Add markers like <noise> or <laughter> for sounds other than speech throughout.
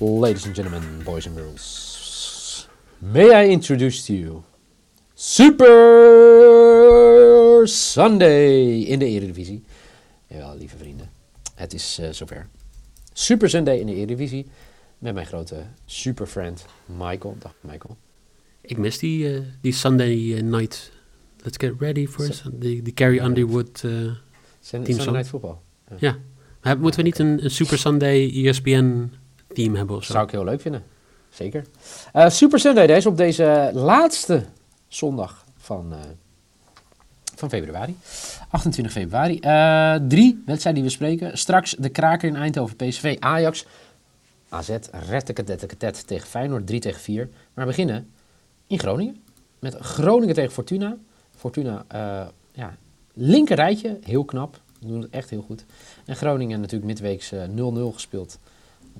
Ladies and gentlemen, boys and girls, may I introduce to you Super Sunday in de Eredivisie. Jawel, lieve vrienden, het is eh, zover. Super Sunday in de Eredivisie met mijn grote superfriend Michael. Dag Michael. Ik mis die, eh, die Sunday eh, night. Let's get ready for die, die Carrie Underwood. Sun- Sunday Song. Night Football. maar moeten we niet een, een Super Sunday ESPN team hebben of zo? Zou ik heel leuk vinden. Zeker. Eh, Super Sunday deze op deze laatste zondag van, eh, van februari. 28 februari. Eh, drie wedstrijden die we spreken. Straks de kraker in Eindhoven, PSV, Ajax. AZ, retteketetteketet tegen Feyenoord, 3 tegen 4. Maar we beginnen in Groningen. Met Groningen tegen Fortuna. Fortuna, ja, linker rijtje, heel knap. Doen het echt heel goed. En Groningen natuurlijk midweeks eh, 0-0 gespeeld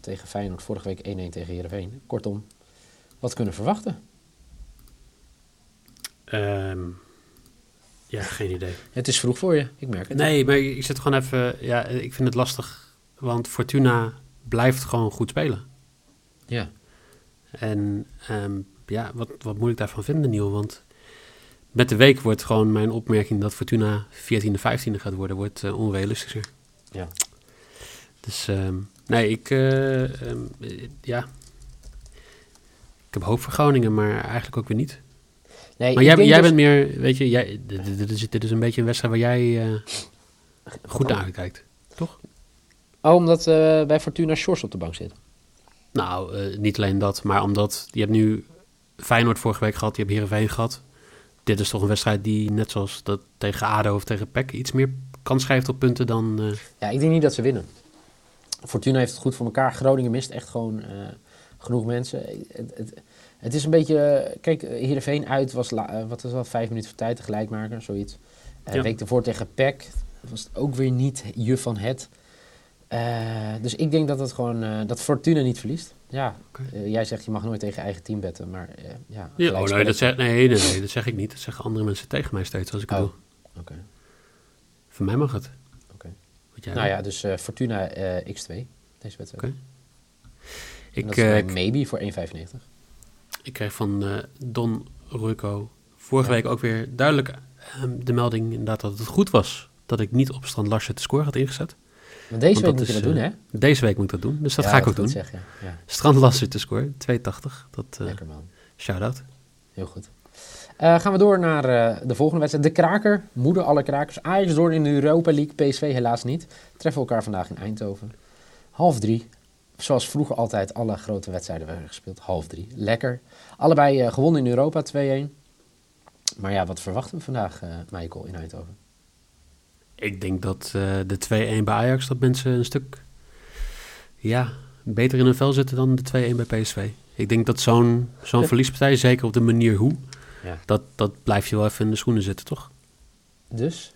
tegen Feyenoord. Vorige week 1-1 tegen Heerenveen. Kortom, wat kunnen we verwachten? Ehm, ja, geen idee. Het is vroeg voor je, ik merk het. Nee, maar ik zit gewoon even... Ja, ik vind het lastig. Want Fortuna blijft gewoon goed spelen. Ja. En ehm, ja, wat, wat moet ik daarvan vinden, Niel? Want met de week wordt gewoon mijn opmerking dat Fortuna 14e, 15e gaat worden, wordt eh, onrealistischer. Ja. Dus ehm, nee, ik, eh, ehm, eh, ja. Ik heb hoop voor Groningen, maar eigenlijk ook weer niet. Nee, Maar jij, jij dus- bent meer, weet je, jij, dit, is, dit is een beetje een wedstrijd waar jij eh, goed naar uitkijkt. Oh, omdat eh, bij Fortuna Shores op de bank zit. Nou, niet alleen dat, maar omdat je hebt nu Feyenoord vorige week gehad, je hebt Heerenveen gehad. Dit is toch een wedstrijd die, net zoals dat tegen ADO of tegen PEC, iets meer kans schrijft op punten dan... Ja, ik denk niet dat ze winnen. Fortuna heeft het goed voor elkaar. Groningen mist echt gewoon eh, genoeg mensen. Het, het, het is een beetje... eh, Kijk, eh, Heerenveen uit was, la- wat was wel, vijf minuten voor tijd, de gelijkmaker, zoiets. Ja. week ervoor tegen PEC was het ook weer niet je van het. Dus ik denk dat het gewoon... dat Fortuna niet verliest. Ja, jij zegt je mag nooit tegen eigen team betten, maar ja... ja, oh, nee, dat zeg, nee, nee, nee, dat zeg ik niet. Dat zeggen andere mensen tegen mij steeds als ik het Oh, doe. Oké. Voor mij mag het. Oké. Wat jij Nou ja, dus eh, Fortuna eh, x2, deze wedstrijd. Oké. En Ik, is eh, maybe voor 1,95. ik kreeg van Don Ruico vorige week ook weer duidelijk ehm, de melding inderdaad dat het goed was dat ik niet op Strand Larsen te score had ingezet. Want deze week moet je dat doen, hè? Deze week moet ik dat doen, dus dat Ja, ga ik ook doen. Zeggen, ja. Ja, Strand Larsen te score, 280. Dat lekker man. shout-out. Heel goed. Eh, gaan we door naar eh, de volgende wedstrijd. De kraker, moeder alle krakers. Ajax door in de Europa League, PSV helaas niet. Treffen elkaar vandaag in Eindhoven. Half drie. Zoals vroeger altijd alle grote wedstrijden werden gespeeld. Half drie. Lekker. Allebei eh, gewonnen in Europa, 2-1. Maar ja, wat verwachten we vandaag, Michael, in Eindhoven? Ik denk dat de 2-1 bij Ajax, dat mensen een stuk ja, beter in hun vel zitten dan de 2-1 bij PSV. Ik denk dat zo'n zo'n verliespartij, zeker op de manier hoe, Ja. dat, dat blijf je wel even in de schoenen zitten, toch? Dus?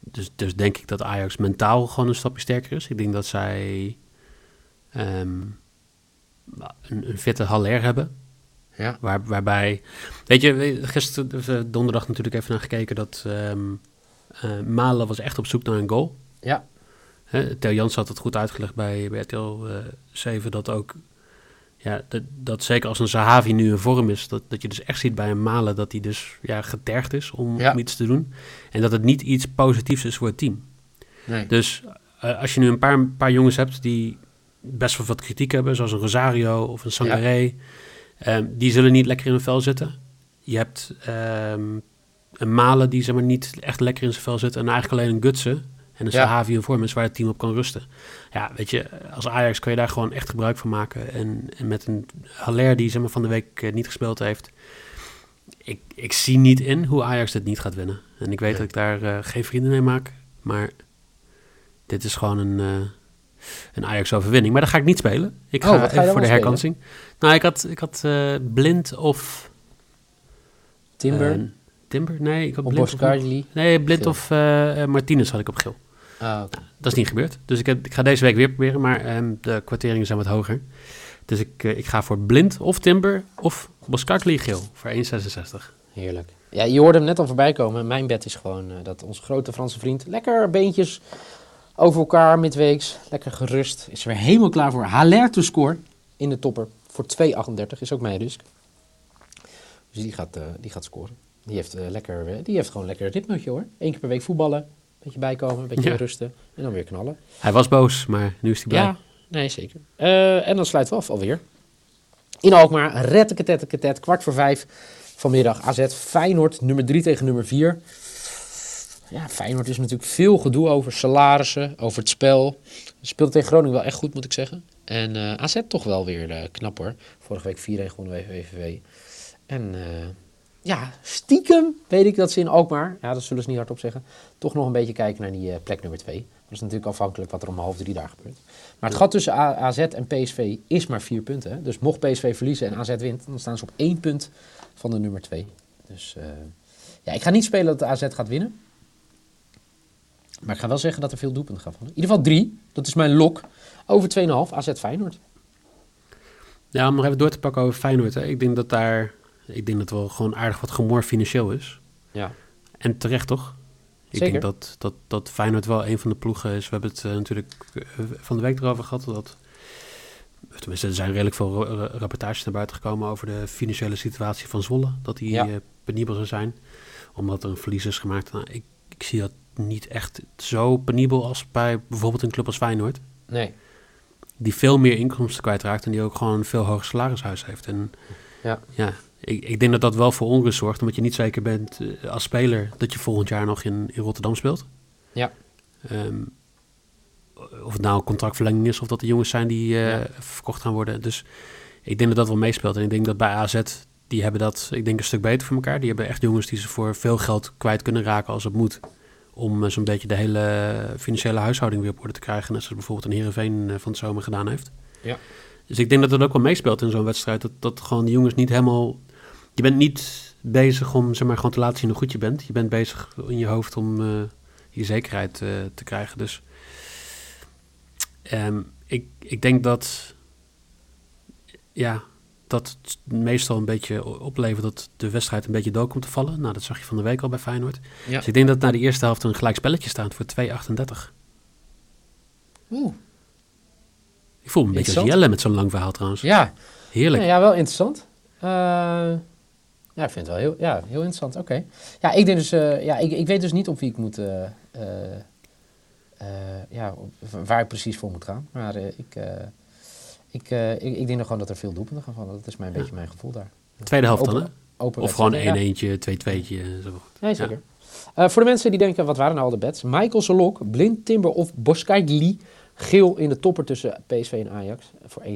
Dus, dus denk ik dat Ajax mentaal gewoon een stapje sterker is. Ik denk dat zij ehm, een, een fitte Haller hebben. Ja. Waar, waarbij, weet je, gisteren, eh, donderdag natuurlijk even naar gekeken dat eh, Malen was echt op zoek naar een goal. Ja. Theo Jans had het goed uitgelegd bij, bij RTL eh 7 dat ook, ja, dat, dat zeker als een Zahavi nu in vorm is, dat, dat je dus echt ziet bij een Malen dat hij dus ja, getergd is om, Ja. om iets te doen. En dat het niet iets positiefs is voor het team. Nee. Dus eh, als je nu een paar, paar jongens hebt die best wel wat kritiek hebben, zoals een Rosario of een Sangaré, ehm, die zullen niet lekker in hun vel zitten. Je hebt ehm, een Malen die zeg maar, niet echt lekker in zijn vel zit en eigenlijk alleen een Gutsen en een. Sahavi in vorm is waar het team op kan rusten. Ja, weet je, als Ajax kun je daar gewoon echt gebruik van maken. En, en met een Haller die zeg maar, van de week eh, niet gespeeld heeft, ik, ik zie niet in hoe Ajax dit niet gaat winnen. En ik weet Nee. dat ik daar eh, geen vrienden mee maak, maar dit is gewoon een, eh, een Ajax-overwinning. Maar dat ga ik niet spelen. Ik Oh, ga even voor de herkansing. Nou, ik had, ik had blind of... Timber, Timber? Nee, ik had blind of... Nee, blind of eh, Martinez had ik op geel. Ah. Dat is niet gebeurd. Dus ik, heb, ik ga deze week weer proberen, maar ehm, de kwarteringen zijn wat hoger. Dus ik, eh, ik ga voor blind of Timber of Boscartli geel voor 1,66. Heerlijk. Ja, je hoorde hem net al voorbij komen. Mijn bed is gewoon dat onze grote Franse vriend lekker beentjes over elkaar midweeks. Lekker gerust. Is er weer helemaal klaar voor. Haller to score in de topper voor 2,38 is ook mijn risk. Dus die gaat, die gaat scoren. Die heeft, eh, lekker, eh, die heeft gewoon lekker hoor. Eén keer per week voetballen. Een beetje bijkomen, een beetje Ja. rusten. En dan weer knallen. Hij was boos, maar nu is hij blij. Ja, nee zeker. Eh, en dan sluiten we af alweer. In Alkmaar, retteketetteketet, kwart voor vijf vanmiddag. AZ Feyenoord, nummer drie tegen nummer vier. Ja, Feyenoord is natuurlijk veel gedoe over salarissen, over het spel. Speelt tegen Groningen wel echt goed, moet ik zeggen. En AZ toch wel weer knap hoor. Vorige week 4-1 gewonnen bij VVV. En ja, stiekem weet ik dat ze in Alkmaar, ja, dat zullen ze niet hardop zeggen, toch nog een beetje kijken naar die eh, plek nummer 2. Dat is natuurlijk afhankelijk wat er om half drie daar gebeurt. Maar het gat tussen A- AZ en PSV is maar vier punten. Hè? Dus mocht PSV verliezen en AZ wint, dan staan ze op één punt van de nummer 2. Dus eh, ja, ik ga niet spelen dat de AZ gaat winnen. Maar ik ga wel zeggen dat er veel doelpunten gaan vallen. In ieder geval drie. Dat is mijn lok. Over 2,5 AZ Feyenoord. Ja, om nog even door te pakken over Feyenoord. Hè. Ik denk dat daar, ik denk dat er wel gewoon aardig wat gemor financieel is. Ja. En terecht toch? Ik Zeker. denk dat, dat, dat Feyenoord wel een van de ploegen is. We hebben het eh, natuurlijk eh, van de week erover gehad. Dat, tenminste, er zijn redelijk veel ra- ra- rapportages naar buiten gekomen over de financiële situatie van Zwolle. Dat die Ja. eh, penibel zou zijn. Omdat er een verlies is gemaakt. Nou, ik, ik zie dat niet echt zo penibel als bij bijvoorbeeld een club als Feyenoord. Nee. Die veel meer inkomsten kwijtraakt en die ook gewoon een veel hoger salarishuis heeft. En Ja. ja, ik, ik denk dat dat wel voor onrust zorgt. Omdat je niet zeker bent eh, als speler dat je volgend jaar nog in, in Rotterdam speelt. Ja. Ehm, of het nou een contractverlenging is of dat de jongens zijn die eh, Ja. verkocht gaan worden. Dus ik denk dat dat wel meespeelt. En ik denk dat bij AZ, die hebben dat, ik denk een stuk beter voor elkaar. Die hebben echt jongens die ze voor veel geld kwijt kunnen raken als het moet. Om eh, zo'n beetje de hele financiële huishouding weer op orde te krijgen. Net zoals bijvoorbeeld een Heerenveen van de zomer gedaan heeft. Ja. Dus ik denk dat dat ook wel meespeelt in zo'n wedstrijd. Dat, dat gewoon de jongens niet helemaal... Je bent niet bezig om zeg maar, gewoon te laten zien hoe goed je bent. Je bent bezig in je hoofd om eh, je zekerheid eh, te krijgen. Dus ehm, ik, ik denk dat... Ja, dat het meestal een beetje oplevert dat de wedstrijd een beetje dood komt te vallen. Nou, dat zag je van de week al bij Feyenoord. Ja. Dus ik denk dat na de eerste helft een gelijk spelletje staat voor 2,38. Oeh. Ik voel me een beetje als. Jelle met zo'n lang verhaal trouwens. Ja. Heerlijk. Ja, ja, wel interessant. Eh, ja, ik vind het wel heel, ja, heel interessant. Oké. Ja, ik denk dus, eh, ja, ik, ik weet dus niet op wie ik moet, eh, eh, ja, op- waar ik precies voor moet gaan. Maar eh, ik, eh, ik, eh, ik, ik denk nog gewoon dat er veel doelpunten gaan vallen. Dat is mijn Ja. beetje mijn gevoel daar. Tweede helft dan, Open- hè? Open Of gewoon. 1 Ja. eentje, 2 tweetje. Zo. Nee, zeker. Eh, voor de mensen die denken, wat waren nou al de bets? Michael Solok, Blind Timber of Boskaigli. Geel in de topper tussen PSV en Ajax voor 1,66.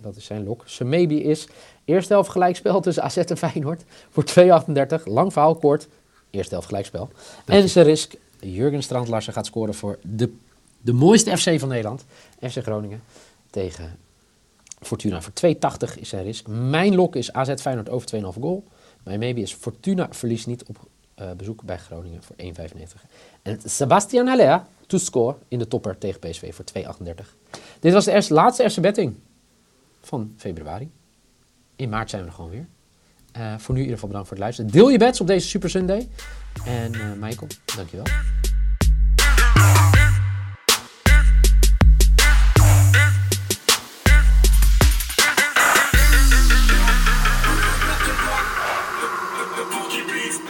Dat is zijn lok. Semebi is eerste helft gelijkspel <laughs> tussen AZ en Feyenoord voor 2,38. Lang verhaal kort. Eerste helft gelijkspel. En zijn risk, Jurgen Strand-Larsen gaat scoren voor de, de mooiste FC van Nederland. FC Groningen tegen Fortuna. Voor 2,80 is zijn risk. Mijn lok is AZ Feyenoord over 2,5 goal. Mijn maybe is Fortuna verliest niet op eh, bezoek bij Groningen voor 1,95. En Sebastian Haller to score in de topper tegen PSV voor 2,38. Dit was de eerste, laatste eerste betting van februari. In maart zijn we er gewoon weer. Eh, voor nu in ieder geval bedankt voor het luisteren. Deel je bets op deze Super Sunday. En eh Michael, dankjewel.